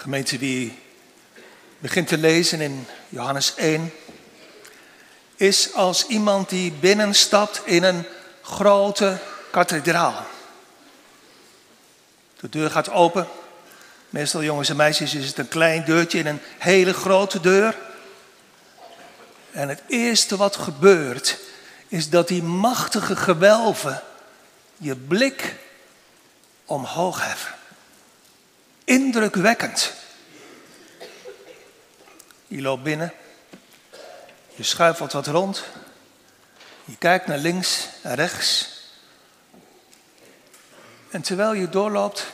Gemeente, wie begint te lezen in Johannes 1, is als iemand die binnenstapt in een grote kathedraal. De deur gaat open. Meestal jongens en meisjes is het een klein deurtje in een hele grote deur. En het eerste wat gebeurt is dat die machtige gewelven je blik omhoog heffen. Indrukwekkend. Je loopt binnen, je schuifelt wat rond, je kijkt naar links en rechts. En terwijl je doorloopt,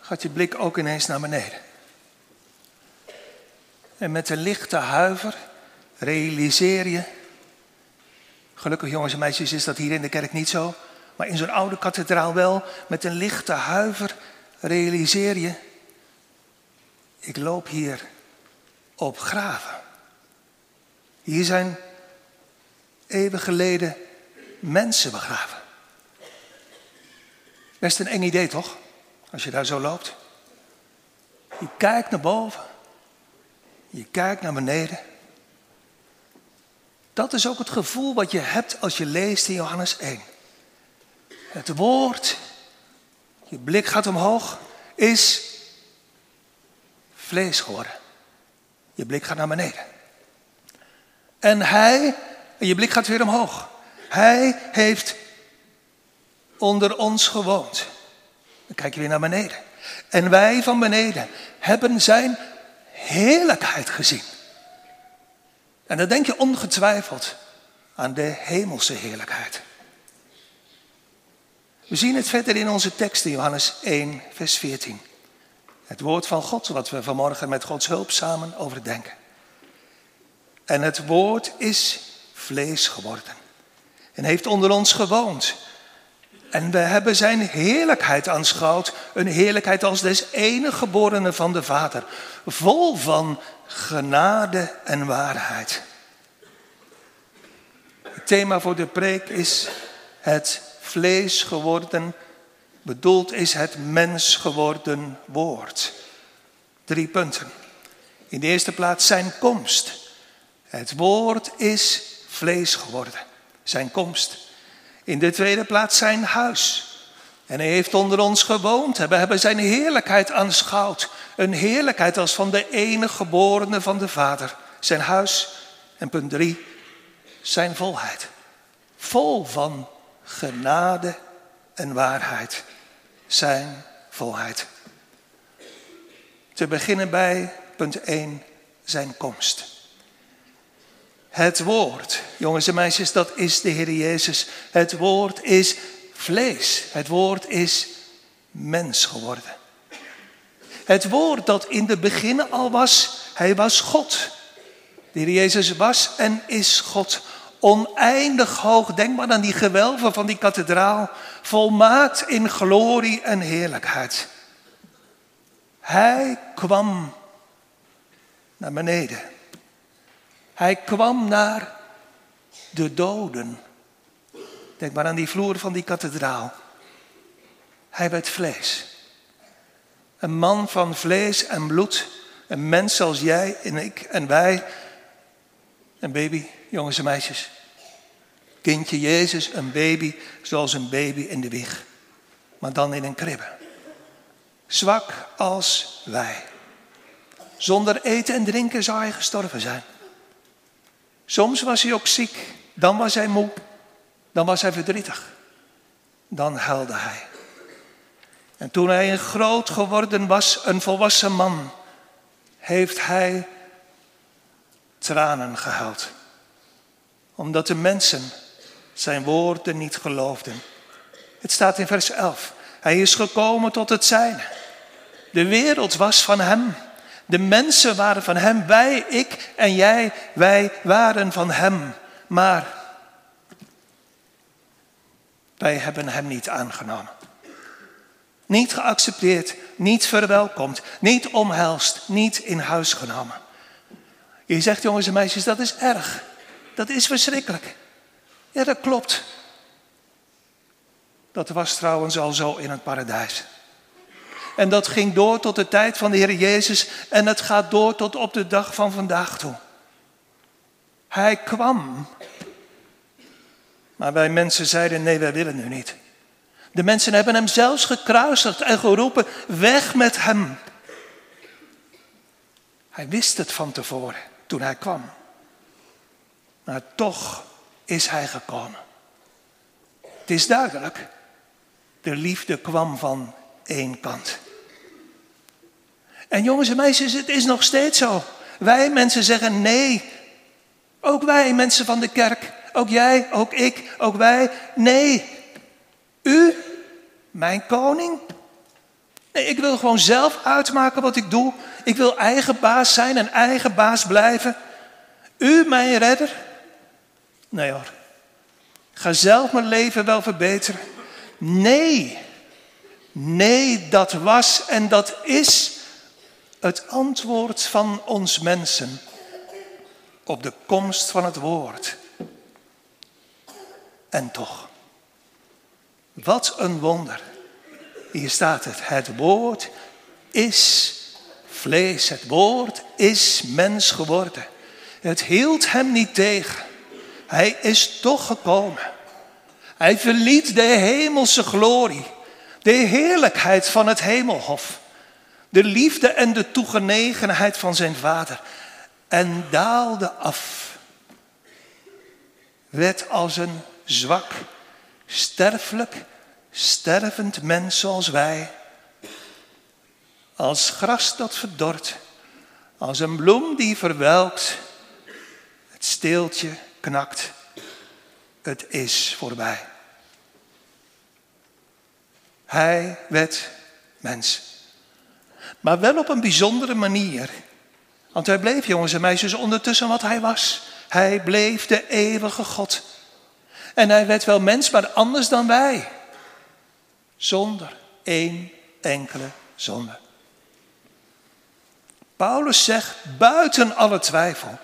gaat je blik ook ineens naar beneden. En met een lichte huiver realiseer je, gelukkig jongens en meisjes is dat hier in de kerk niet zo, maar in zo'n oude kathedraal wel, met een lichte huiver realiseer je, ik loop hier op graven. Hier zijn eeuwen geleden mensen begraven. Best een eng idee toch, als je daar zo loopt. Je kijkt naar boven, je kijkt naar beneden. Dat is ook het gevoel wat je hebt als je leest in Johannes 1. Het woord, je blik gaat omhoog, is vlees geworden. Je blik gaat naar beneden. En hij, en je blik gaat weer omhoog. Hij heeft onder ons gewoond. Dan kijk je weer naar beneden. En wij van beneden hebben zijn heerlijkheid gezien. En dan denk je ongetwijfeld aan de hemelse heerlijkheid. We zien het verder in onze tekst in Johannes 1, vers 14. Het woord van God, wat we vanmorgen met Gods hulp samen overdenken. En het woord is vlees geworden en heeft onder ons gewoond. En we hebben zijn heerlijkheid aanschouwd, een heerlijkheid als des enige geborene van de Vader, vol van genade en waarheid. Het thema voor de preek is het vlees geworden, bedoeld is het mens geworden woord. Drie punten. In de eerste plaats zijn komst. Het woord is vlees geworden, zijn komst. In de tweede plaats zijn huis. En hij heeft onder ons gewoond. We hebben zijn heerlijkheid aanschouwd. Een heerlijkheid als van de enige geborene van de Vader. Zijn huis. En punt drie, zijn volheid. Vol van genade en waarheid. Zijn volheid. Te beginnen bij punt 1, zijn komst. Het woord, jongens en meisjes, dat is de Heer Jezus. Het woord is vlees. Het woord is mens geworden. Het woord dat in de begin al was, hij was God. De Heer Jezus was en is God. Oneindig hoog, denk maar aan die gewelven van die kathedraal. Volmaakt in glorie en heerlijkheid. Hij kwam naar beneden. Hij kwam naar de doden. Denk maar aan die vloer van die kathedraal. Hij werd vlees. Een man van vlees en bloed. Een mens zoals jij en ik en wij. Een baby, jongens en meisjes. Kindje Jezus, een baby zoals een baby in de wieg. Maar dan in een kribbe. Zwak als wij. Zonder eten en drinken zou hij gestorven zijn. Soms was hij ook ziek, dan was hij moe, dan was hij verdrietig. Dan huilde hij. En toen hij een groot geworden was, een volwassen man, heeft hij tranen gehuild. Omdat de mensen zijn woorden niet geloofden. Het staat in vers 11. Hij is gekomen tot het zijne. De wereld was van hem. De mensen waren van hem. Wij, ik en jij, wij waren van hem. Maar wij hebben hem niet aangenomen. Niet geaccepteerd, niet verwelkomd, niet omhelst, niet in huis genomen. Je zegt jongens en meisjes, dat is erg. Dat is verschrikkelijk. Ja, dat klopt. Dat was trouwens al zo in het paradijs. En dat ging door tot de tijd van de Heer Jezus en het gaat door tot op de dag van vandaag toe. Hij kwam. Maar wij mensen zeiden nee, wij willen nu niet. De mensen hebben hem zelfs gekruisigd en geroepen, weg met hem. Hij wist het van tevoren toen hij kwam. Maar toch is hij gekomen. Het is duidelijk. De liefde kwam van één kant. En jongens en meisjes, het is nog steeds zo. Wij mensen zeggen nee. Ook wij, mensen van de kerk. Ook jij, ook ik, ook wij. Nee. U, mijn koning. Nee, ik wil gewoon zelf uitmaken wat ik doe. Ik wil eigen baas zijn en eigen baas blijven. U, mijn redder. Nee hoor. Ga zelf mijn leven wel verbeteren. Nee. Nee, dat was en dat is het antwoord van ons mensen op de komst van het woord. En toch, wat een wonder. Hier staat het, het woord is vlees, het woord is mens geworden. Het hield hem niet tegen. Hij is toch gekomen. Hij verliet de hemelse glorie, de heerlijkheid van het hemelhof, de liefde en de toegenegenheid van zijn vader en daalde af. Werd als een zwak, sterfelijk, stervend mens zoals wij. Als gras dat verdort, als een bloem die verwelkt. Het steeltje knakt. Het is voorbij. Hij werd mens. Maar wel op een bijzondere manier. Want hij bleef, jongens en meisjes, ondertussen wat hij was. Hij bleef de eeuwige God. En hij werd wel mens, maar anders dan wij. Zonder één enkele zonde. Paulus zegt buiten alle twijfel,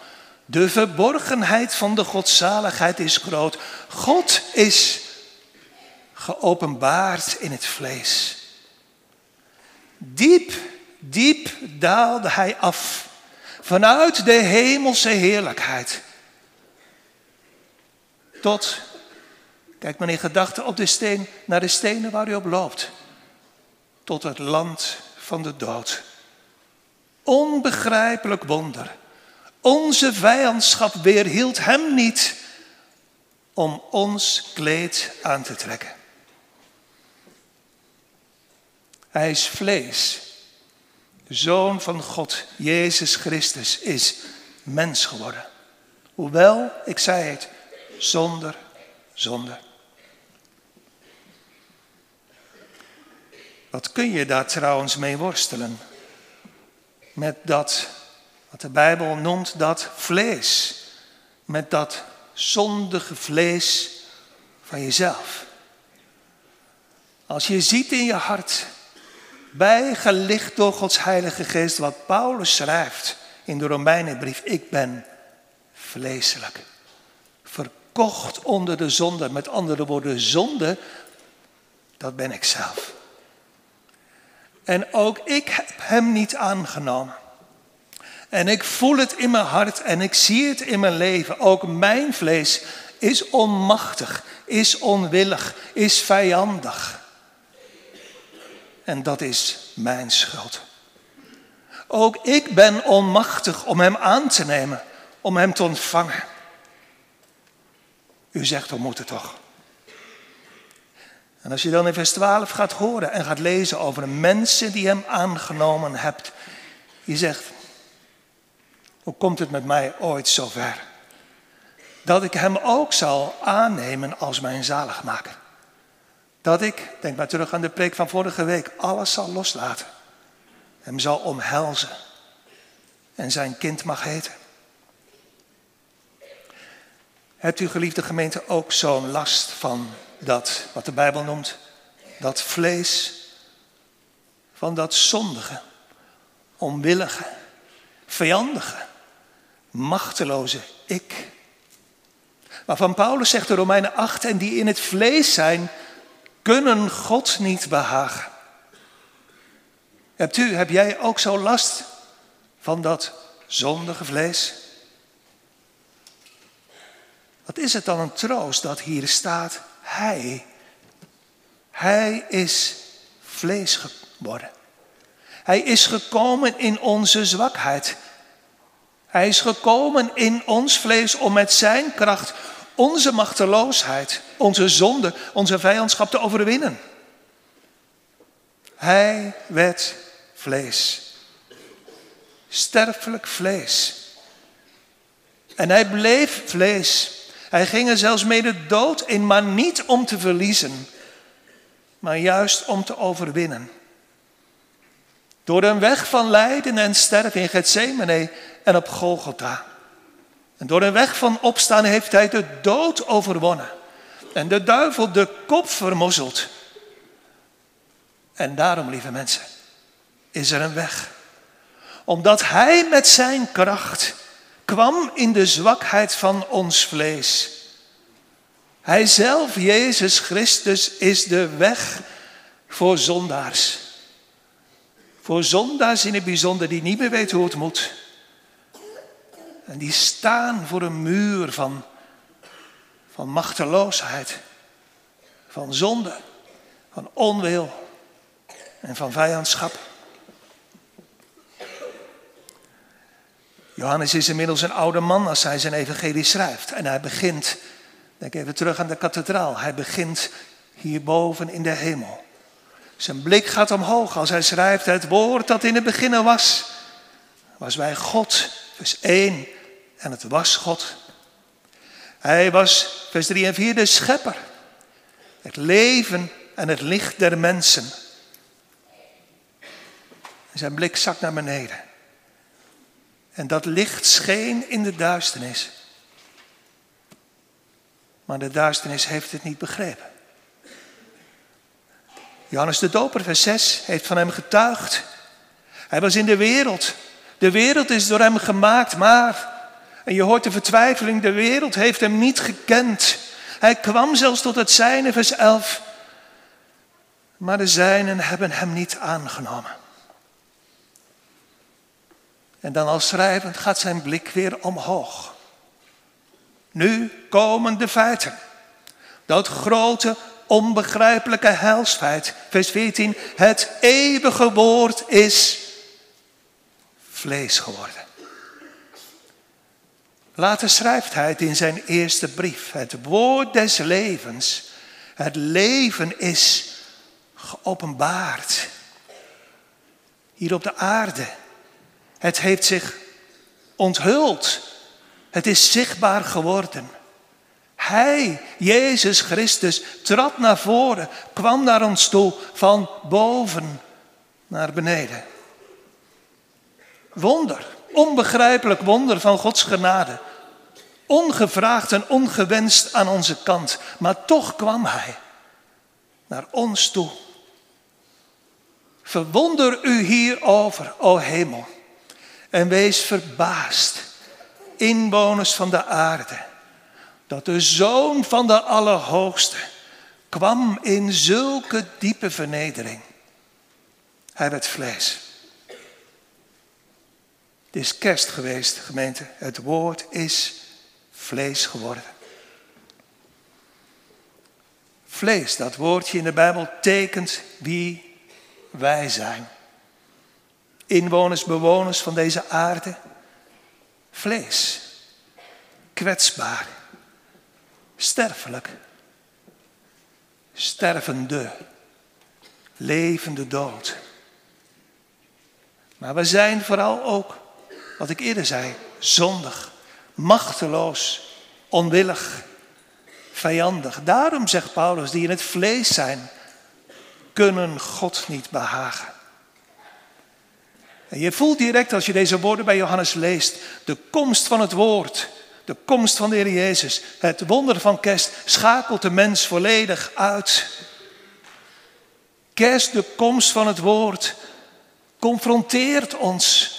de verborgenheid van de godzaligheid is groot. God is geopenbaard in het vlees. Diep, diep daalde hij af vanuit de hemelse heerlijkheid. Tot, kijk maar in gedachten op de steen, naar de stenen waar u op loopt. Tot het land van de dood. Onbegrijpelijk wonder. Onze vijandschap weerhield hem niet om ons kleed aan te trekken. Hij is vlees. De Zoon van God, Jezus Christus, is mens geworden. Hoewel, ik zei het, zonder zonde. Wat kun je daar trouwens mee worstelen? Met dat, wat de Bijbel noemt, dat vlees. Met dat zondige vlees van jezelf. Als je ziet in je hart bijgelicht door Gods Heilige Geest, wat Paulus schrijft in de Romeinenbrief. Ik ben vleeselijk. Verkocht onder de zonde. Met andere woorden, zonde, dat ben ik zelf. En ook ik heb hem niet aangenomen. En ik voel het in mijn hart en ik zie het in mijn leven. Ook mijn vlees is onmachtig, is onwillig, is vijandig. En dat is mijn schuld. Ook ik ben onmachtig om hem aan te nemen, om hem te ontvangen. U zegt, we moeten toch. En als je dan in vers 12 gaat horen en gaat lezen over de mensen die hem aangenomen hebt. Je zegt, hoe komt het met mij ooit zover? Dat ik hem ook zal aannemen als mijn zaligmaker. Dat ik, denk maar terug aan de preek van vorige week, alles zal loslaten. Hem zal omhelzen. En zijn kind mag heten. Hebt u, geliefde gemeente, ook zo'n last van dat, wat de Bijbel noemt, dat vlees, van dat zondige, onwillige, vijandige, machteloze ik. Waarvan Paulus zegt de Romeinen 8 en die in het vlees zijn, kunnen God niet behagen. Hebt u, heb jij ook zo last van dat zondige vlees? Wat is het dan een troost dat hier staat, Hij, Hij is vlees geworden. Hij is gekomen in onze zwakheid. Hij is gekomen in ons vlees om met zijn kracht onze machteloosheid, onze zonde, onze vijandschap te overwinnen. Hij werd vlees. Sterfelijk vlees. En hij bleef vlees. Hij ging er zelfs mee de dood in, maar niet om te verliezen, maar juist om te overwinnen. Door een weg van lijden en sterven in Gethsemane en op Golgotha. En door een weg van opstaan heeft hij de dood overwonnen. En de duivel de kop vermozzeld. En daarom, lieve mensen, is er een weg. Omdat hij met zijn kracht kwam in de zwakheid van ons vlees. Hij zelf, Jezus Christus, is de weg voor zondaars. Voor zondaars in het bijzonder die niet meer weten hoe het moet. En die staan voor een muur van, van machteloosheid, van zonde, van onwil en van vijandschap. Johannes is inmiddels een oude man als hij zijn evangelie schrijft. En hij begint, denk even terug aan de kathedraal, hij begint hierboven in de hemel. Zijn blik gaat omhoog als hij schrijft het woord dat in het begin was. Was bij God, vers 1, en het was God. Hij was, vers 3 en 4, de schepper. Het leven en het licht der mensen. Zijn blik zakt naar beneden. En dat licht scheen in de duisternis. Maar de duisternis heeft het niet begrepen. Johannes de Doper, vers 6, heeft van hem getuigd. Hij was in de wereld. De wereld is door hem gemaakt, maar, en je hoort de vertwijfeling, de wereld heeft hem niet gekend. Hij kwam zelfs tot het zijne, vers 11. Maar de zijnen hebben hem niet aangenomen. En dan al schrijvend gaat zijn blik weer omhoog. Nu komen de feiten. Dat grote, onbegrijpelijke heilsfeit. Vers 14. Het eeuwige woord is vlees geworden. Later schrijft hij in zijn eerste brief. Het woord des levens. Het leven is geopenbaard. Hier op de aarde. Het heeft zich onthuld. Het is zichtbaar geworden. Hij, Jezus Christus, trad naar voren, kwam naar ons toe van boven naar beneden. Wonder, onbegrijpelijk wonder van Gods genade. Ongevraagd en ongewenst aan onze kant, maar toch kwam Hij naar ons toe. Verwonder u hierover, o hemel. En wees verbaasd, inwoners van de aarde, dat de Zoon van de Allerhoogste kwam in zulke diepe vernedering. Hij werd vlees. Het is kerst geweest, gemeente. Het woord is vlees geworden. Vlees, dat woordje in de Bijbel tekent wie wij zijn inwoners, bewoners van deze aarde, vlees, kwetsbaar, sterfelijk, stervende, levende dood. Maar we zijn vooral ook, wat ik eerder zei, zondig, machteloos, onwillig, vijandig. Daarom zegt Paulus, die in het vlees zijn, kunnen God niet behagen. En je voelt direct als je deze woorden bij Johannes leest, de komst van het woord, de komst van de Heer Jezus. Het wonder van kerst schakelt de mens volledig uit. Kerst, de komst van het woord, confronteert ons.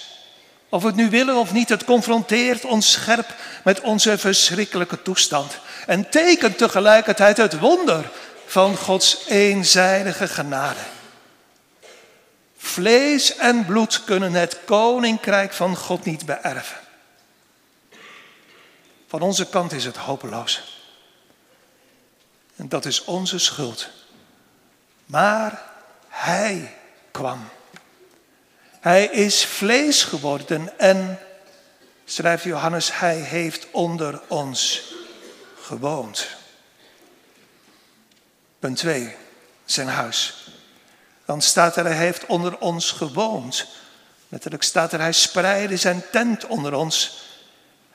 Of we het nu willen of niet, het confronteert ons scherp met onze verschrikkelijke toestand. En tekent tegelijkertijd het wonder van Gods eenzijdige genade. Vlees en bloed kunnen het koninkrijk van God niet beërven. Van onze kant is het hopeloos. En dat is onze schuld. Maar Hij kwam. Hij is vlees geworden en, schrijft Johannes, Hij heeft onder ons gewoond. Punt 2, zijn huis. Dan staat er, hij heeft onder ons gewoond. Letterlijk staat er, hij spreidde zijn tent onder ons.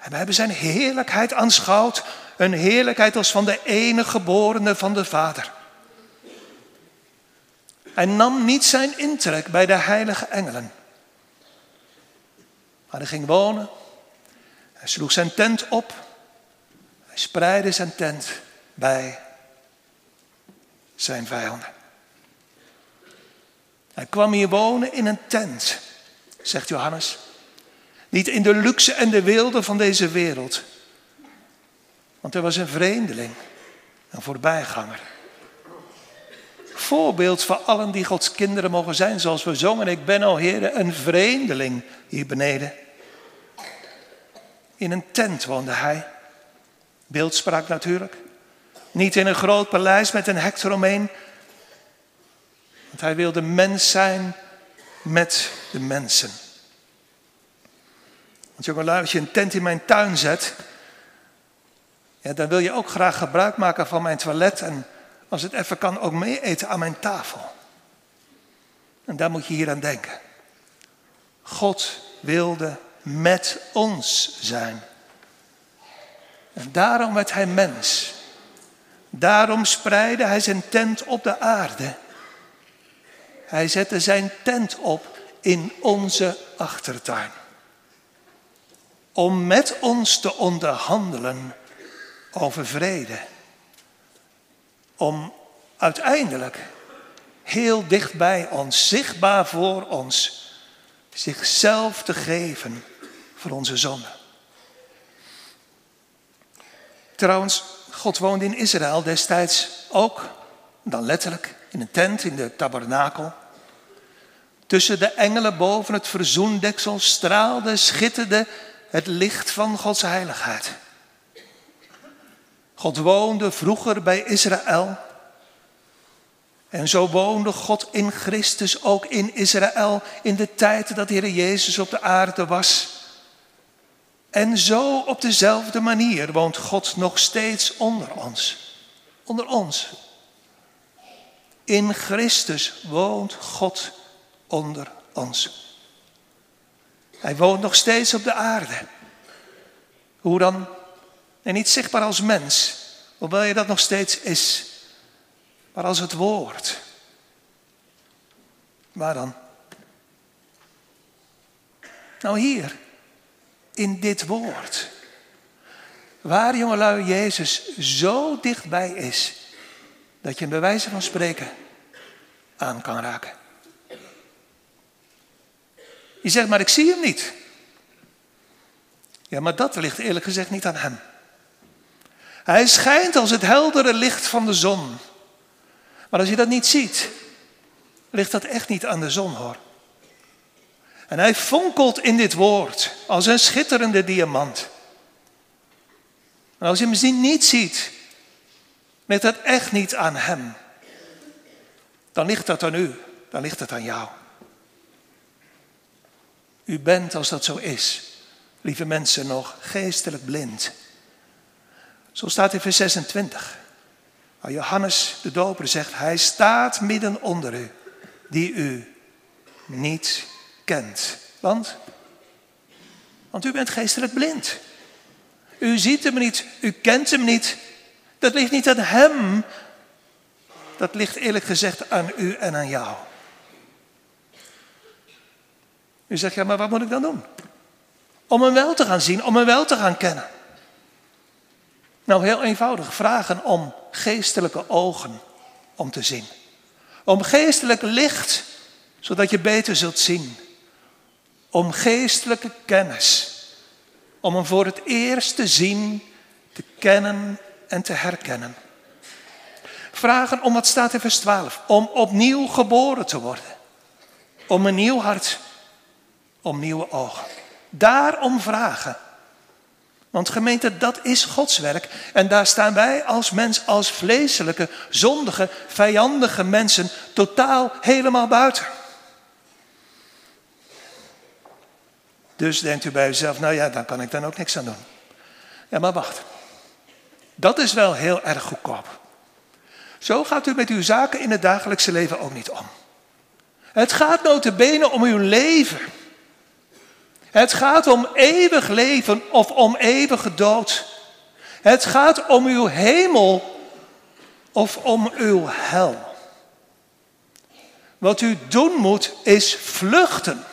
En we hebben zijn heerlijkheid aanschouwd. Een heerlijkheid als van de enige geborene van de Vader. Hij nam niet zijn intrek bij de heilige engelen. Maar hij ging wonen. Hij sloeg zijn tent op. Hij spreidde zijn tent bij zijn vijanden. Hij kwam hier wonen in een tent, zegt Johannes. Niet in de luxe en de weelde van deze wereld. Want hij was een vreemdeling, een voorbijganger. Voorbeeld voor allen die Gods kinderen mogen zijn, zoals we zongen. Ik ben al, heren, een vreemdeling hier beneden. In een tent woonde hij. Beeldspraak natuurlijk. Niet in een groot paleis met een hek eromheen. Want hij wilde mens zijn met de mensen. Want jongelui, als je een tent in mijn tuin zet, ja, dan wil je ook graag gebruik maken van mijn toilet en als het even kan ook mee eten aan mijn tafel. En daar moet je hier aan denken. God wilde met ons zijn. En daarom werd hij mens. Daarom spreidde hij zijn tent op de aarde. Hij zette zijn tent op in onze achtertuin. Om met ons te onderhandelen over vrede. Om uiteindelijk heel dicht bij ons, zichtbaar voor ons, zichzelf te geven voor onze zonde. Trouwens, God woonde in Israël destijds ook, dan letterlijk, in een tent in de tabernakel. Tussen de engelen boven het verzoendeksel straalde, schitterde het licht van Gods heiligheid. God woonde vroeger bij Israël. En zo woonde God in Christus ook in Israël in de tijd dat de Heer Jezus op de aarde was. En zo op dezelfde manier woont God nog steeds onder ons. Onder ons. In Christus woont God onder ons. Hij woont nog steeds op de aarde. Hoe dan? En niet zichtbaar als mens, hoewel je dat nog steeds is, maar als het woord. Waar dan? Nou hier, in dit woord. Waar jongelui Jezus zo dichtbij is, dat je hem bij wijze van spreken aan kan raken. Je zegt, maar ik zie hem niet. Ja, maar dat ligt eerlijk gezegd niet aan hem. Hij schijnt als het heldere licht van de zon. Maar als je dat niet ziet, ligt dat echt niet aan de zon hoor. En hij fonkelt in dit woord als een schitterende diamant. En als je hem niet ziet, ligt dat echt niet aan hem. Dan ligt dat aan u, dan ligt het aan jou. U bent, als dat zo is, lieve mensen, nog geestelijk blind. Zo staat in vers 26. Waar Johannes de Doper zegt, hij staat midden onder u, die u niet kent. Want? Want u bent geestelijk blind. U ziet hem niet, u kent hem niet. Dat ligt niet aan hem. Dat ligt eerlijk gezegd aan u en aan jou. U zegt, ja, maar wat moet ik dan doen? Om hem wel te gaan zien, om hem wel te gaan kennen. Nou, heel eenvoudig. Vragen om geestelijke ogen om te zien. Om geestelijk licht, zodat je beter zult zien. Om geestelijke kennis. Om hem voor het eerst te zien, te kennen en te herkennen. Vragen om wat staat in vers 12. Om opnieuw geboren te worden. om een nieuw hart, om nieuwe ogen. Daarom vragen. Want gemeente, dat is Gods werk. En daar staan wij als mens, als vleeselijke, zondige, vijandige mensen totaal helemaal buiten. Dus denkt u bij uzelf, nou ja, dan kan ik dan ook niks aan doen. Ja, maar wacht. Dat is wel heel erg goedkoop. Zo gaat u met uw zaken in het dagelijkse leven ook niet om. Het gaat notabene om uw leven. Het gaat om eeuwig leven of om eeuwige dood. Het gaat om uw hemel of om uw hel. Wat u doen moet is vluchten.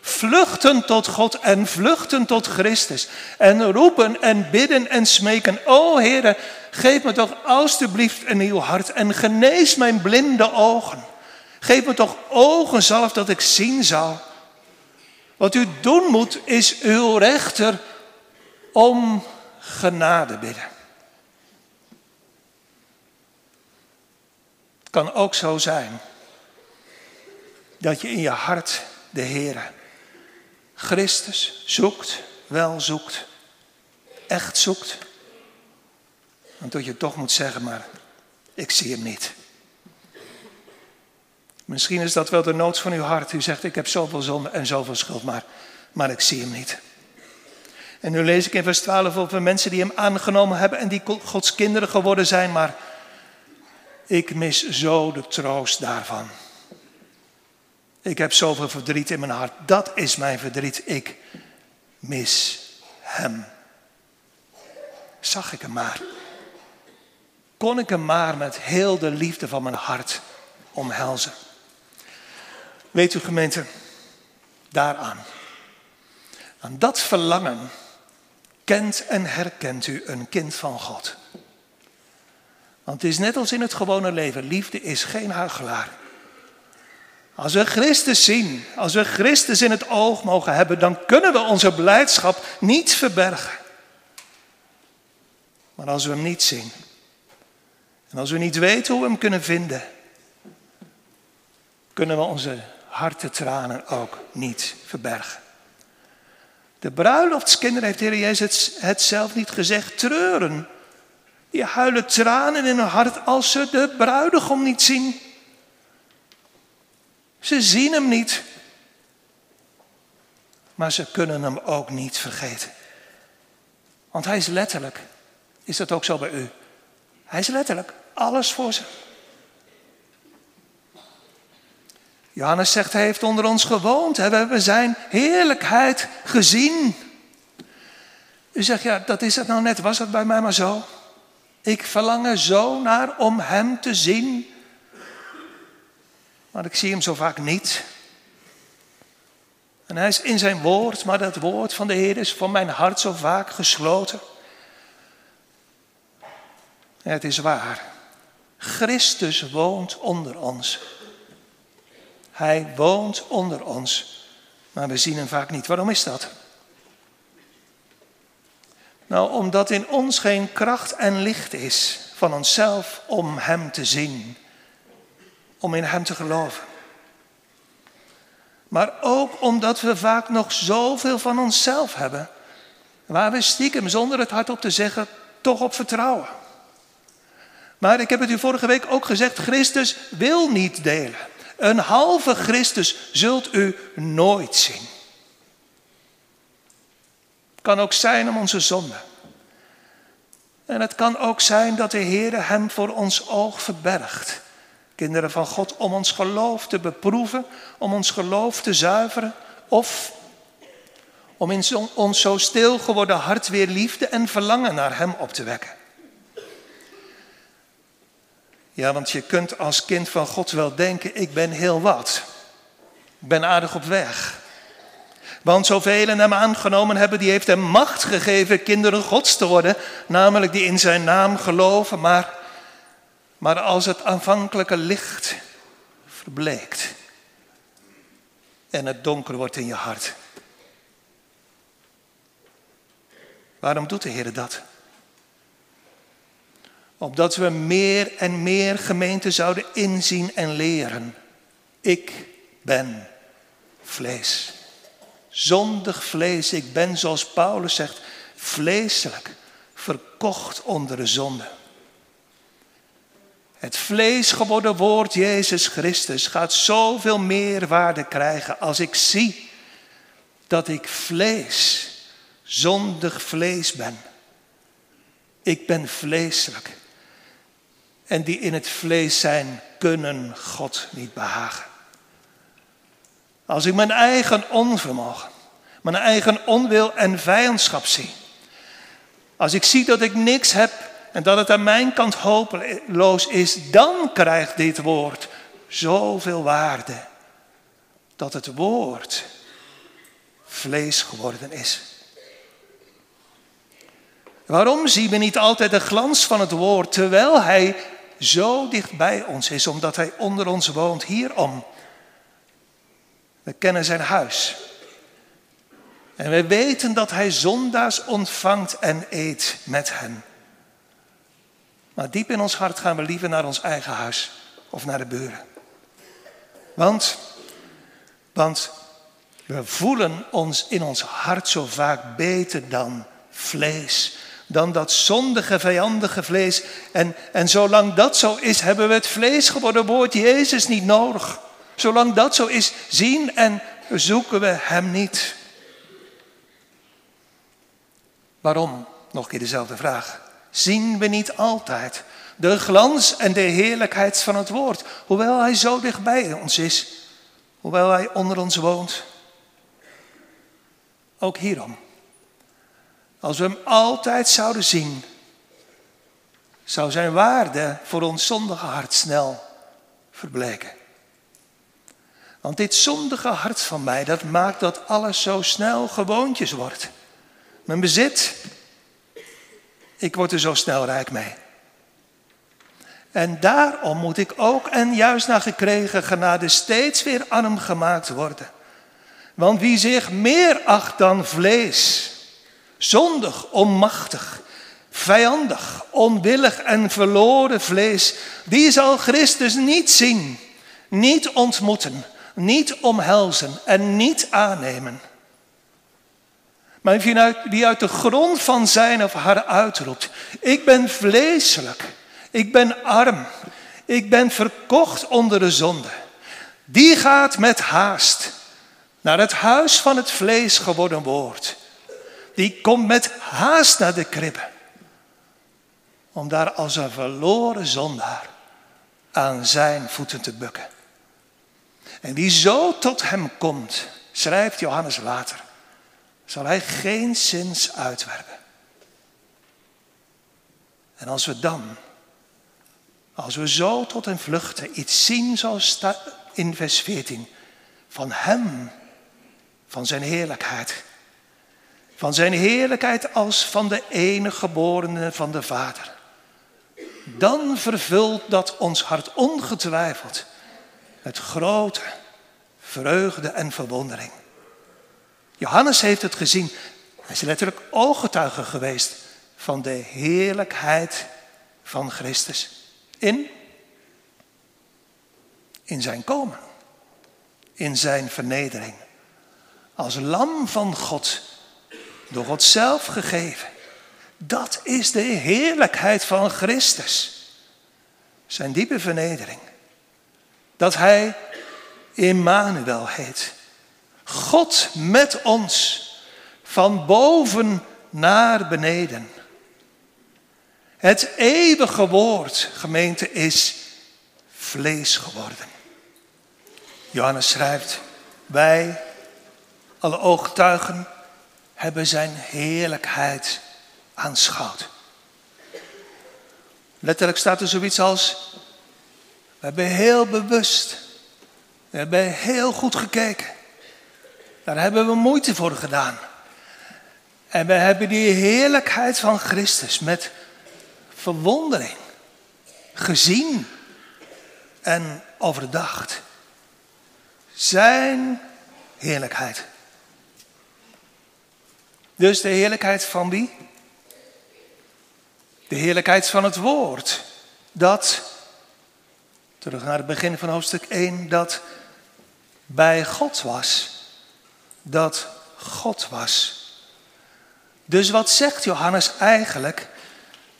Vluchten tot God en vluchten tot Christus. En roepen en bidden en smeken. O Heere, geef me toch alstublieft een nieuw hart en genees mijn blinde ogen. Geef me toch ogen zelf dat ik zien zal. Wat u doen moet is uw rechter om genade bidden. Het kan ook zo zijn dat je in je hart de Heer, Christus, zoekt, wel zoekt, echt zoekt. En dat je toch moet zeggen, maar ik zie hem niet. Misschien is dat wel de nood van uw hart. U zegt, ik heb zoveel zonde en zoveel schuld, maar, maar ik zie hem niet. En nu lees ik in vers 12 over mensen die hem aangenomen hebben en die Gods kinderen geworden zijn, maar ik mis zo de troost daarvan. Ik heb zoveel verdriet in mijn hart. Dat is mijn verdriet. Ik mis hem. Zag ik hem maar. Kon ik hem maar met heel de liefde van mijn hart omhelzen. Weet u gemeente, daaraan, aan dat verlangen, kent en herkent u een kind van God. Want het is net als in het gewone leven, liefde is geen huigelaar. Als we Christus zien, als we Christus in het oog mogen hebben, dan kunnen we onze blijdschap niet verbergen. Maar als we hem niet zien, en als we niet weten hoe we hem kunnen vinden, kunnen we onze hartetranen ook niet verbergen. De bruiloftskinderen heeft Heer Jezus het zelf niet gezegd, treuren. Die huilen tranen in hun hart als ze de bruidegom niet zien. Ze zien hem niet. Maar ze kunnen hem ook niet vergeten. Want hij is letterlijk. Is dat ook zo bij u? Hij is letterlijk alles voor ze. Johannes zegt, hij heeft onder ons gewoond. We hebben zijn heerlijkheid gezien. U zegt, ja, dat is het nou net. Was het bij mij maar zo? Ik verlang er zo naar om hem te zien. Maar ik zie hem zo vaak niet. En hij is in zijn woord, maar dat woord van de Heer is voor mijn hart zo vaak gesloten. Het is waar. Christus woont onder ons. Hij woont onder ons, maar we zien hem vaak niet. Waarom is dat? Nou, omdat in ons geen kracht en licht is van onszelf om Hem te zien, om in Hem te geloven. Maar ook omdat we vaak nog zoveel van onszelf hebben, waar we stiekem zonder het hardop te zeggen toch op vertrouwen. Maar ik heb het u vorige week ook gezegd, Christus wil niet delen. Een halve Christus zult u nooit zien. Het kan ook zijn om onze zonde. En het kan ook zijn dat de Heer hem voor ons oog verbergt. Kinderen van God, om ons geloof te beproeven, om ons geloof te zuiveren. Of om in ons zo stil geworden hart weer liefde en verlangen naar hem op te wekken. Ja, want je kunt als kind van God wel denken, ik ben heel wat. Ik ben aardig op weg. Want zoveel hem aangenomen hebben, die heeft hem macht gegeven kinderen Gods te worden. Namelijk die in zijn naam geloven. Maar, maar als het aanvankelijke licht verbleekt en het donker wordt in je hart. Waarom doet de Heer dat? Opdat we meer en meer gemeenten zouden inzien en leren. Ik ben vlees. Zondig vlees. Ik ben, zoals Paulus zegt, vleeselijk, verkocht onder de zonde. Het vlees geworden woord Jezus Christus gaat zoveel meer waarde krijgen als ik zie dat ik vlees, zondig vlees ben. Ik ben vleeselijk. En die in het vlees zijn, kunnen God niet behagen. Als ik mijn eigen onvermogen, mijn eigen onwil en vijandschap zie. Als ik zie dat ik niks heb en dat het aan mijn kant hopeloos is, dan krijgt dit woord zoveel waarde. Dat het woord vlees geworden is. Waarom zien we niet altijd de glans van het woord terwijl hij zo dicht bij ons is, omdat hij onder ons woont, hierom? We kennen zijn huis. En we weten dat hij zondaars ontvangt en eet met hen. Maar diep in ons hart gaan we liever naar ons eigen huis of naar de buren. Want, want we voelen ons in ons hart zo vaak beter dan vlees. Dan dat zondige, vijandige vlees. En, en zolang dat zo is, hebben we het vlees geworden woord Jezus niet nodig. Zolang dat zo is, zien en zoeken we Hem niet. Waarom? Nog een keer dezelfde vraag. Zien we niet altijd de glans en de heerlijkheid van het woord, hoewel Hij zo dichtbij ons is, hoewel Hij onder ons woont? Ook hierom. Als we Hem altijd zouden zien, zou Zijn waarde voor ons zondige hart snel verbleken. Want dit zondige hart van mij, dat maakt dat alles zo snel gewoontjes wordt. Mijn bezit, ik word er zo snel rijk mee. En daarom moet ik ook en juist naar gekregen genade steeds weer arm gemaakt worden. Want wie zich meer acht dan vlees, zondig, onmachtig, vijandig, onwillig en verloren vlees, die zal Christus niet zien, niet ontmoeten, niet omhelzen en niet aannemen. Maar wie uit de grond van zijn of haar uitroept, ik ben vleeselijk, ik ben arm, ik ben verkocht onder de zonde, die gaat met haast naar het huis van het vlees geworden woord. Die komt met haast naar de kribbe, om daar als een verloren zondaar aan zijn voeten te bukken. En wie zo tot hem komt, schrijft Johannes later, zal hij geen zins uitwerpen. En als we dan, als we zo tot hem vluchten, iets zien zoals in vers 14, van hem, van zijn heerlijkheid, van zijn heerlijkheid als van de enige geborene van de Vader, dan vervult dat ons hart ongetwijfeld met grote vreugde en verwondering. Johannes heeft het gezien. Hij is letterlijk ooggetuige geweest van de heerlijkheid van Christus. In, in zijn komen. In zijn vernedering. Als lam van God. Door God zelf gegeven. Dat is de heerlijkheid van Christus. Zijn diepe vernedering. Dat hij Immanuel heet. God met ons, van boven naar beneden. Het eeuwige woord, gemeente, is vlees geworden. Johannes schrijft, wij, alle oogtuigen, hebben zijn heerlijkheid aanschouwd. Letterlijk staat er zoiets als, we hebben heel bewust, we hebben heel goed gekeken. Daar hebben we moeite voor gedaan. En we hebben die heerlijkheid van Christus met verwondering gezien en overdacht. Zijn heerlijkheid. Dus de heerlijkheid van wie? De heerlijkheid van het woord. Dat, terug naar het begin van hoofdstuk 1, dat bij God was dat God was. Dus wat zegt Johannes eigenlijk?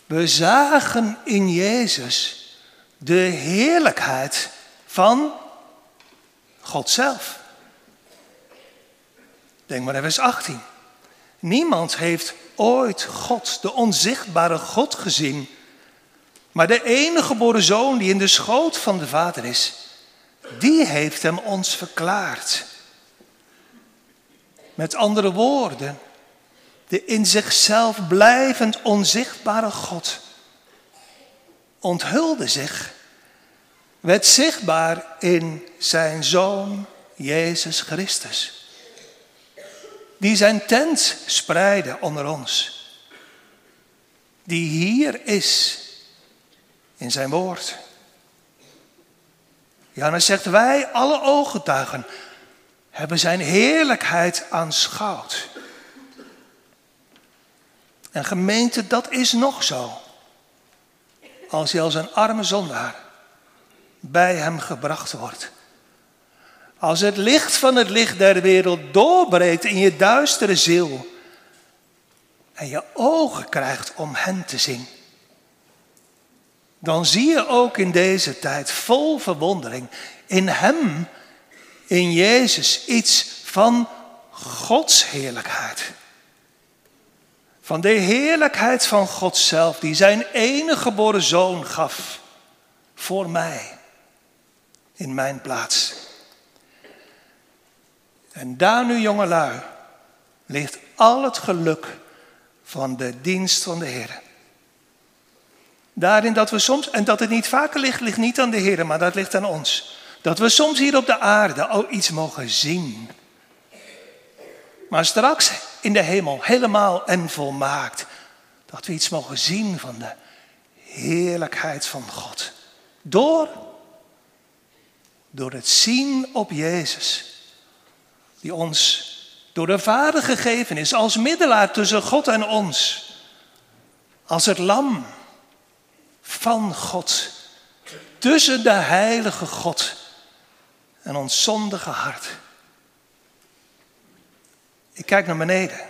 We zagen in Jezus de heerlijkheid van God zelf. Denk maar naar vers 18. Niemand heeft ooit God, de onzichtbare God, gezien. Maar de enige geboren zoon die in de schoot van de Vader is, die heeft hem ons verklaard. Met andere woorden, de in zichzelf blijvend onzichtbare God onthulde zich, werd zichtbaar in zijn zoon Jezus Christus. Die zijn tent spreidde onder ons. Die hier is in zijn woord. Johannes zegt, wij alle ooggetuigen hebben zijn heerlijkheid aanschouwd. En gemeente, dat is nog zo. Als je als een arme zondaar bij hem gebracht wordt. Als het licht van het licht der wereld doorbreekt in je duistere ziel. En je ogen krijgt om hem te zien. Dan zie je ook in deze tijd vol verwondering in hem, in Jezus, iets van Gods heerlijkheid. Van de heerlijkheid van God zelf, die zijn enige geboren zoon gaf voor mij, in mijn plaats. En daar nu, jongelui, ligt al het geluk van de dienst van de Heer. Daarin dat we soms, en dat het niet vaker ligt, ligt niet aan de Heer, maar dat ligt aan ons. Dat we soms hier op de aarde al iets mogen zien. Maar straks in de hemel, helemaal en volmaakt, dat we iets mogen zien van de heerlijkheid van God. Door, door het zien op Jezus, die ons door de Vader gegeven is als middelaar tussen God en ons. Als het lam van God, tussen de heilige God en ons zondige hart. Ik kijk naar beneden.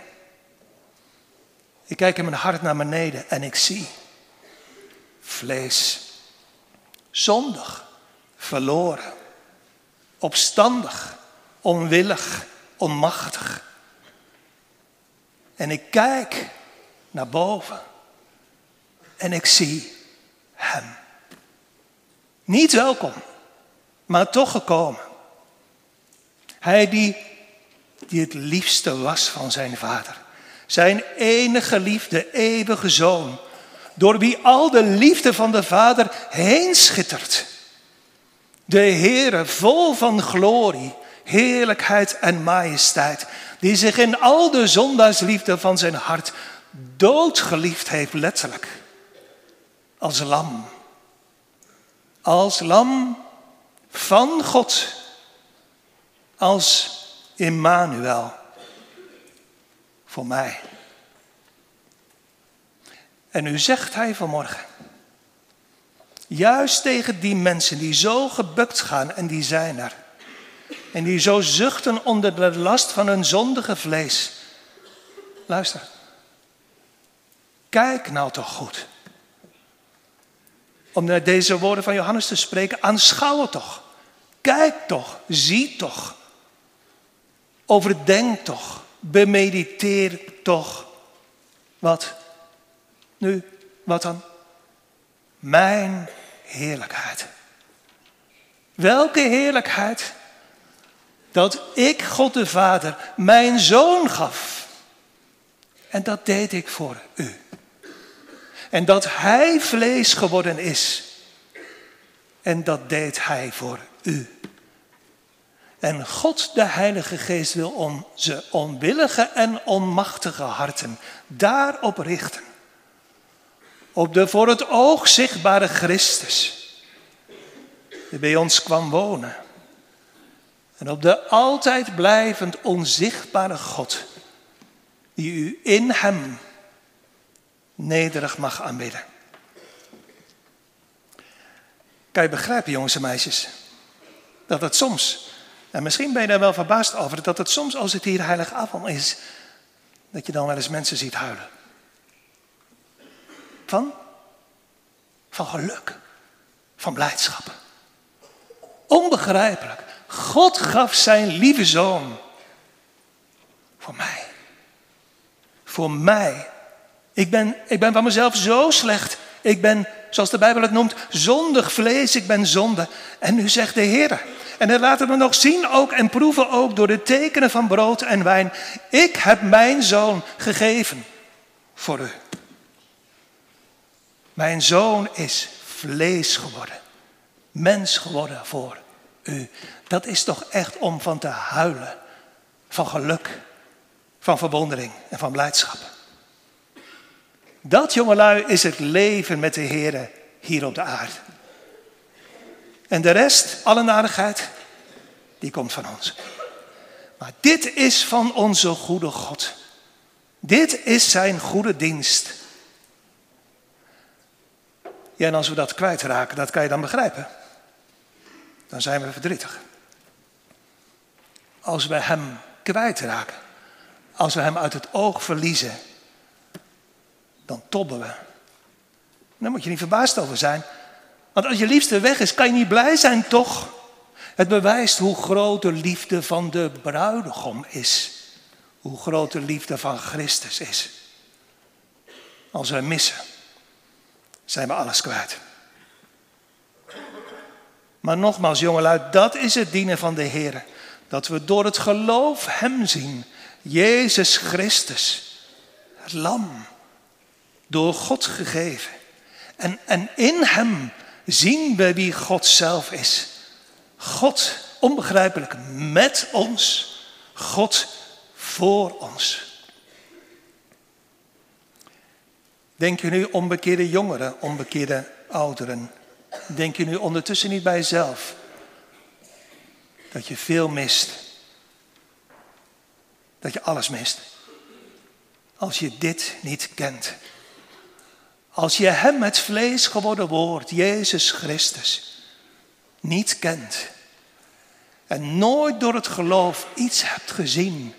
Ik kijk in mijn hart naar beneden en ik zie vlees, zondig, verloren, opstandig, onwillig, onmachtig. En ik kijk naar boven en ik zie Hem. Niet welkom, maar toch gekomen. Hij die, die het liefste was van zijn vader. Zijn enige liefde, eeuwige zoon. Door wie al de liefde van de vader heen schittert. De Heere vol van glorie, heerlijkheid en majesteit. Die zich in al de zondaarsliefde van zijn hart doodgeliefd heeft, letterlijk. Als lam. Als lam van God als Immanuel voor mij. En nu zegt hij vanmorgen, juist tegen die mensen die zo gebukt gaan en die zijn er, en die zo zuchten onder de last van hun zondige vlees. Luister, kijk nou toch goed. Om naar deze woorden van Johannes te spreken, aanschouw toch. Kijk toch, zie toch. Overdenk toch, bemediteer toch. Wat? Nu, wat dan? Mijn heerlijkheid. Welke heerlijkheid? Dat ik, God de Vader, mijn zoon gaf. En dat deed ik voor u. En dat hij vlees geworden is. En dat deed hij voor u. En God, de Heilige Geest, wil onze onwillige en onmachtige harten daarop richten. Op de voor het oog zichtbare Christus, die bij ons kwam wonen. En op de altijd blijvend onzichtbare God, die u in Hem nederig mag aanbidden. Kan je begrijpen, jongens en meisjes, dat het soms En misschien ben je daar wel verbaasd over dat het soms als het hier heilig avond is, dat je dan wel eens mensen ziet huilen. Van? Van geluk. Van blijdschap. Onbegrijpelijk. God gaf zijn lieve zoon. Voor mij. Voor mij. Ik ben, ik ben van mezelf zo slecht. Ik ben, zoals de Bijbel het noemt, zondig vlees. Ik ben zonde. En nu zegt de Heer. En dat laten we nog zien ook en proeven ook door de tekenen van brood en wijn. Ik heb mijn zoon gegeven voor u. Mijn zoon is vlees geworden. Mens geworden voor u. Dat is toch echt om van te huilen. Van geluk, van verwondering en van blijdschap. Dat, jongelui, is het leven met de Heer hier op de aarde. En de rest, alle narigheid, die komt van ons. Maar dit is van onze goede God. Dit is zijn goede dienst. Ja, en als we dat kwijtraken, dat kan je dan begrijpen. Dan zijn we verdrietig. Als we hem kwijtraken, als we hem uit het oog verliezen, dan tobben we. Daar moet je niet verbaasd over zijn. Want als je liefste weg is, kan je niet blij zijn, toch? Het bewijst hoe groot de liefde van de bruidegom is. Hoe groot de liefde van Christus is. Als we missen, zijn we alles kwijt. Maar nogmaals, jongelui, dat is het dienen van de Heer. Dat we door het geloof Hem zien. Jezus Christus, het lam, door God gegeven. En, en in Hem zien we wie God zelf is. God, onbegrijpelijk, met ons. God voor ons. Denk je nu onbekeerde jongeren, onbekeerde ouderen? Denk je nu ondertussen niet bij jezelf dat je veel mist? Dat je alles mist? Als je dit niet kent. Als je Hem het vlees geworden woord, Jezus Christus, niet kent. En nooit door het geloof iets hebt gezien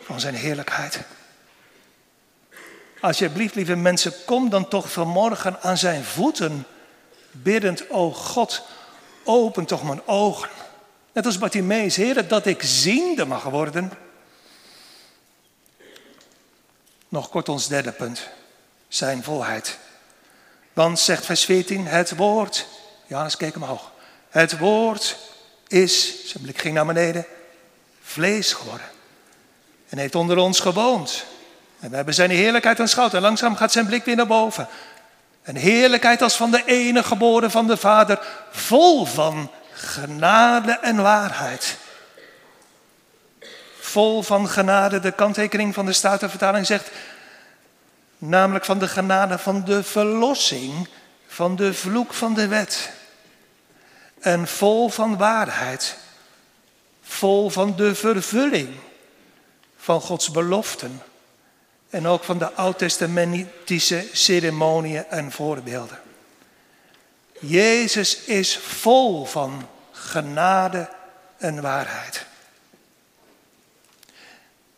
van Zijn heerlijkheid. Alsjeblieft, lieve mensen, kom dan toch vanmorgen aan Zijn voeten biddend, o God, open toch mijn ogen. Net als Bartimeus, Heer, dat ik ziende mag worden. Nog kort ons derde punt, zijn volheid. Want zegt vers 14, het woord, Johannes keek omhoog. Het woord is, zijn blik ging naar beneden, vlees geworden. En heeft onder ons gewoond. En we hebben zijn heerlijkheid aanschouwd. En langzaam gaat zijn blik weer naar boven. Een heerlijkheid als van de ene geboren van de Vader, vol van genade en waarheid. Vol van genade, de kanttekening van de Statenvertaling zegt, namelijk van de genade van de verlossing, van de vloek van de wet. En vol van waarheid, vol van de vervulling van Gods beloften en ook van de oud-testamentische ceremoniën en voorbeelden. Jezus is vol van genade en waarheid.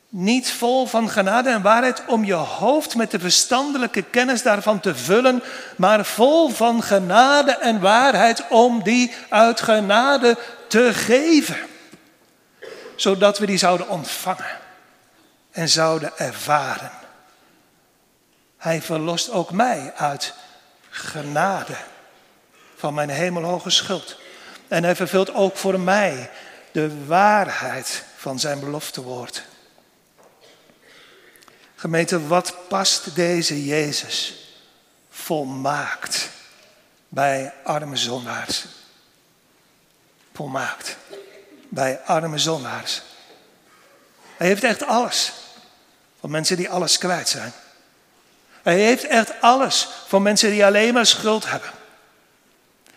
Niet vol van genade en waarheid om je hoofd met de verstandelijke kennis daarvan te vullen, maar vol van genade en waarheid om die uit genade te geven. Zodat we die zouden ontvangen en zouden ervaren. Hij verlost ook mij uit genade van mijn hemelhoge schuld. En hij vervult ook voor mij de waarheid van zijn beloftewoord. Gemeente, wat past deze Jezus volmaakt bij arme zondaars? Volmaakt bij arme zondaars. Hij heeft echt alles. Van mensen die alles kwijt zijn. Hij heeft echt alles voor mensen die alleen maar schuld hebben.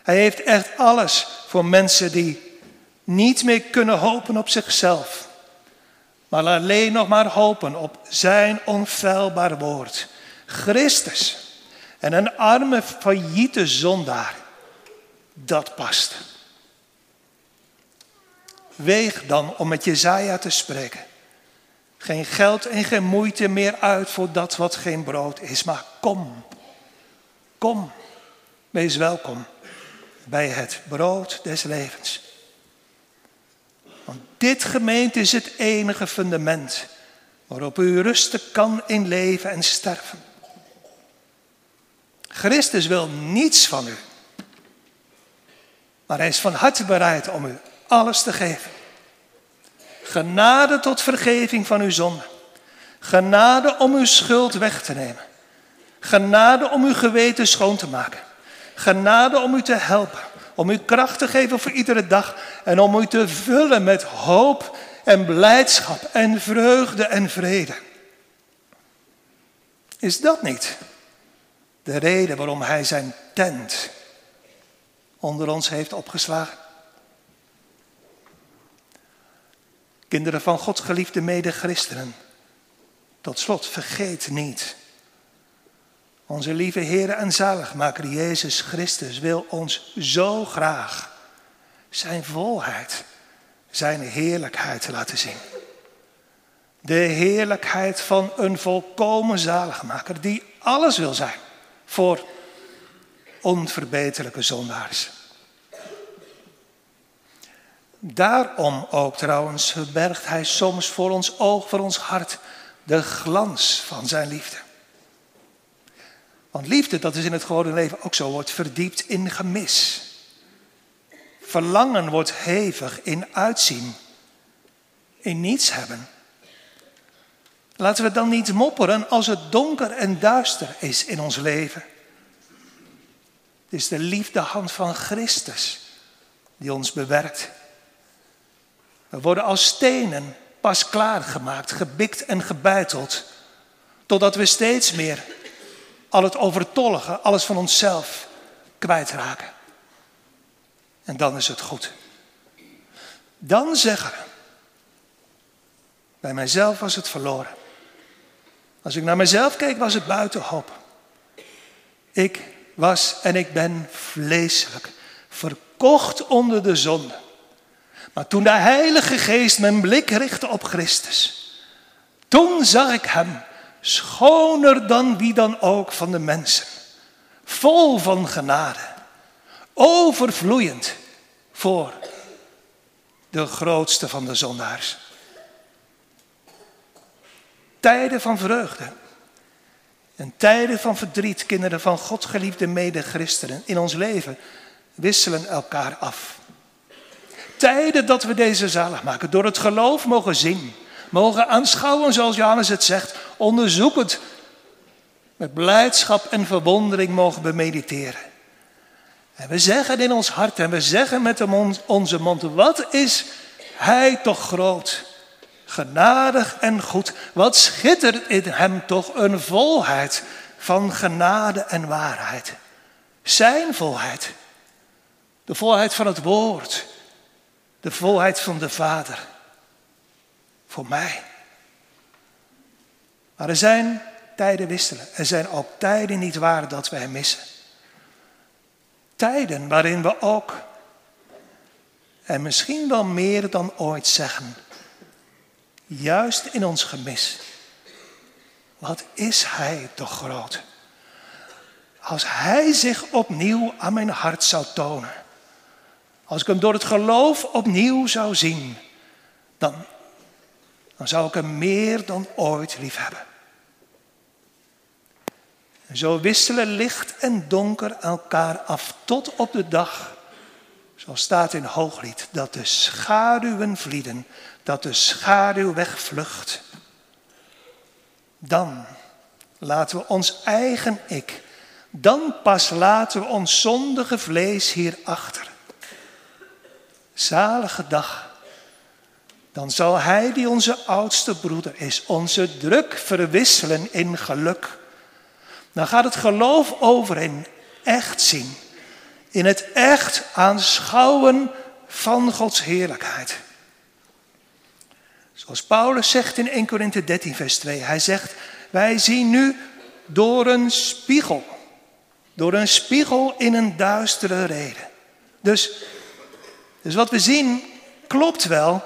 Hij heeft echt alles voor mensen die niet meer kunnen hopen op zichzelf. Maar alleen nog maar hopen op zijn onfeilbaar woord. Christus. En een arme, failliete zondaar. Dat past. weeg dan om met Jezaja te spreken. Geen geld en geen moeite meer uit voor dat wat geen brood is. Maar kom, kom, wees welkom bij het brood des levens. Want dit gemeente is het enige fundament waarop u rusten kan in leven en sterven. Christus wil niets van u, maar hij is van harte bereid om u alles te geven. Genade tot vergeving van uw zonde. Genade om uw schuld weg te nemen. Genade om uw geweten schoon te maken. Genade om u te helpen. Om u kracht te geven voor iedere dag. En om u te vullen met hoop en blijdschap en vreugde en vrede. Is dat niet de reden waarom hij zijn tent onder ons heeft opgeslagen? Kinderen van God, geliefde mede-christenen. Tot slot, vergeet niet. Onze lieve Heer en zaligmaker Jezus Christus wil ons zo graag zijn volheid, zijn heerlijkheid laten zien. De heerlijkheid van een volkomen zaligmaker die alles wil zijn voor onverbeterlijke zondaars. Daarom ook trouwens verbergt hij soms voor ons oog, voor ons hart, de glans van zijn liefde. Want liefde, dat is in het gewone leven ook zo, wordt verdiept in gemis. Verlangen wordt hevig in uitzien, in niets hebben. Laten we dan niet mopperen als het donker en duister is in ons leven. Het is de liefdehand van Christus die ons bewerkt. We worden als stenen pas klaargemaakt, gebikt en gebeiteld. Totdat we steeds meer al het overtollige, alles van onszelf kwijtraken. En dan is het goed. Dan zeggen we, bij mijzelf was het verloren. Als ik naar mezelf keek, was het buiten hoop. Ik was en ik ben vleeselijk, verkocht onder de zonde. Maar toen de Heilige Geest mijn blik richtte op Christus, toen zag ik Hem schoner dan wie dan ook van de mensen, vol van genade, overvloeiend voor de grootste van de zondaars. Tijden van vreugde en tijden van verdriet, kinderen van God geliefde mede-christenen in ons leven, wisselen elkaar af tijden dat we deze zalig maken. Door het geloof mogen zien, mogen aanschouwen zoals Johannes het zegt, onderzoekend. Met blijdschap en verwondering mogen we mediteren. En we zeggen in ons hart en we zeggen met onze mond, wat is Hij toch groot, genadig en goed. Wat schittert in Hem toch een volheid van genade en waarheid. Zijn volheid, de volheid van het woord, de volheid van de Vader. Voor mij. Maar er zijn tijden wisselen. Er zijn ook tijden niet waar dat wij missen. Tijden waarin we ook, en misschien wel meer dan ooit zeggen, juist in ons gemis, wat is Hij toch groot? Als Hij zich opnieuw aan mijn hart zou tonen als ik hem door het geloof opnieuw zou zien, dan, dan zou ik hem meer dan ooit lief hebben. En zo wisselen licht en donker elkaar af tot op de dag, zoals staat in Hooglied, dat de schaduwen vlieden, dat de schaduw wegvlucht. Dan laten we ons eigen ik, dan pas laten we ons zondige vlees hier achter zalige dag, dan zal Hij die onze oudste broeder is, onze druk verwisselen in geluk. Dan gaat het geloof over in echt zien, in het echt aanschouwen van Gods heerlijkheid. Zoals Paulus zegt in 1 Korinthe 13, vers 2. Hij zegt, wij zien nu door een spiegel. Door een spiegel in een duistere reden. Dus dus wat we zien klopt wel,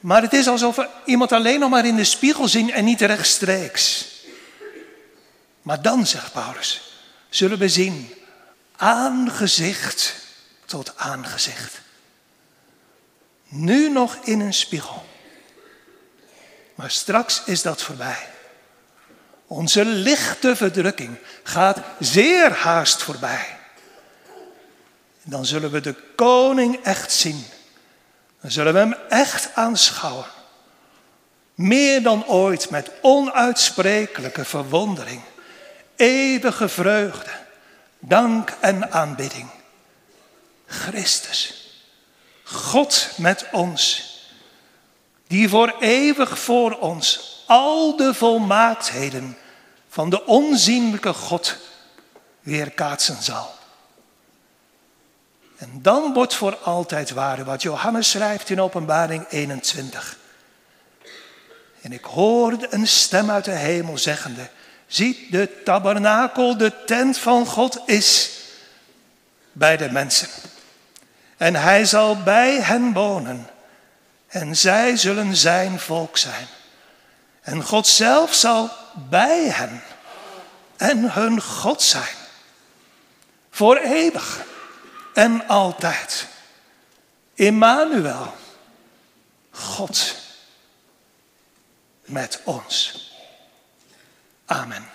maar het is alsof we iemand alleen nog maar in de spiegel zien en niet rechtstreeks. Maar dan, zegt Paulus, zullen we zien aangezicht tot aangezicht. Nu nog in een spiegel. Maar straks is dat voorbij. Onze lichte verdrukking gaat zeer haast voorbij. Dan zullen we de koning echt zien. Dan zullen we hem echt aanschouwen. Meer dan ooit met onuitsprekelijke verwondering. Eeuwige vreugde, dank en aanbidding. Christus, God met ons, die voor eeuwig voor ons al de volmaaktheden van de onzienlijke God weerkaatsen zal. En dan wordt voor altijd waar wat Johannes schrijft in Openbaring 21. En ik hoorde een stem uit de hemel zeggende, ziet de tabernakel, de tent van God is bij de mensen. En hij zal bij hen wonen en zij zullen zijn volk zijn. En God zelf zal bij hen en hun God zijn. Voor eeuwig en altijd. Immanuel, God met ons. Amen.